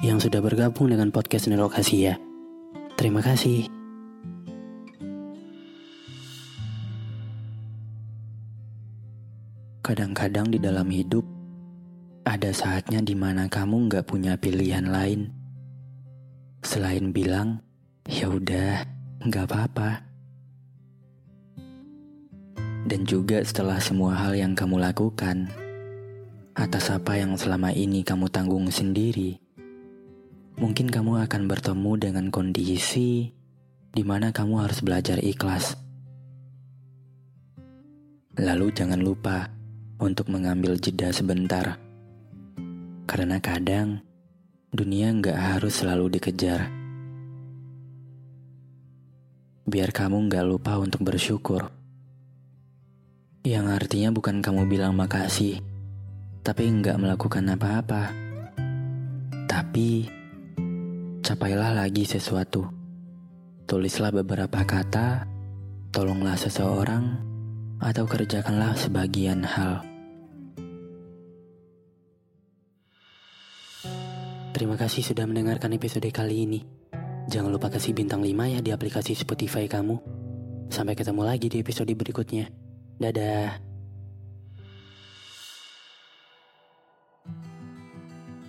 yang sudah bergabung dengan podcast Nerokasia. Terima kasih. Kadang-kadang di dalam hidup, ada saatnya di mana kamu nggak punya pilihan lain. Selain bilang, ya udah, nggak apa-apa. Dan juga setelah semua hal yang kamu lakukan, atas apa yang selama ini kamu tanggung sendiri, mungkin kamu akan bertemu dengan kondisi di mana kamu harus belajar ikhlas. Lalu jangan lupa untuk mengambil jeda sebentar. Karena kadang dunia nggak harus selalu dikejar. Biar kamu nggak lupa untuk bersyukur. Yang artinya bukan kamu bilang makasih, tapi nggak melakukan apa-apa. Tapi capailah lagi sesuatu. Tulislah beberapa kata, tolonglah seseorang, atau kerjakanlah sebagian hal. Terima kasih sudah mendengarkan episode kali ini. Jangan lupa kasih bintang 5 ya di aplikasi Spotify kamu. Sampai ketemu lagi di episode berikutnya. Dadah.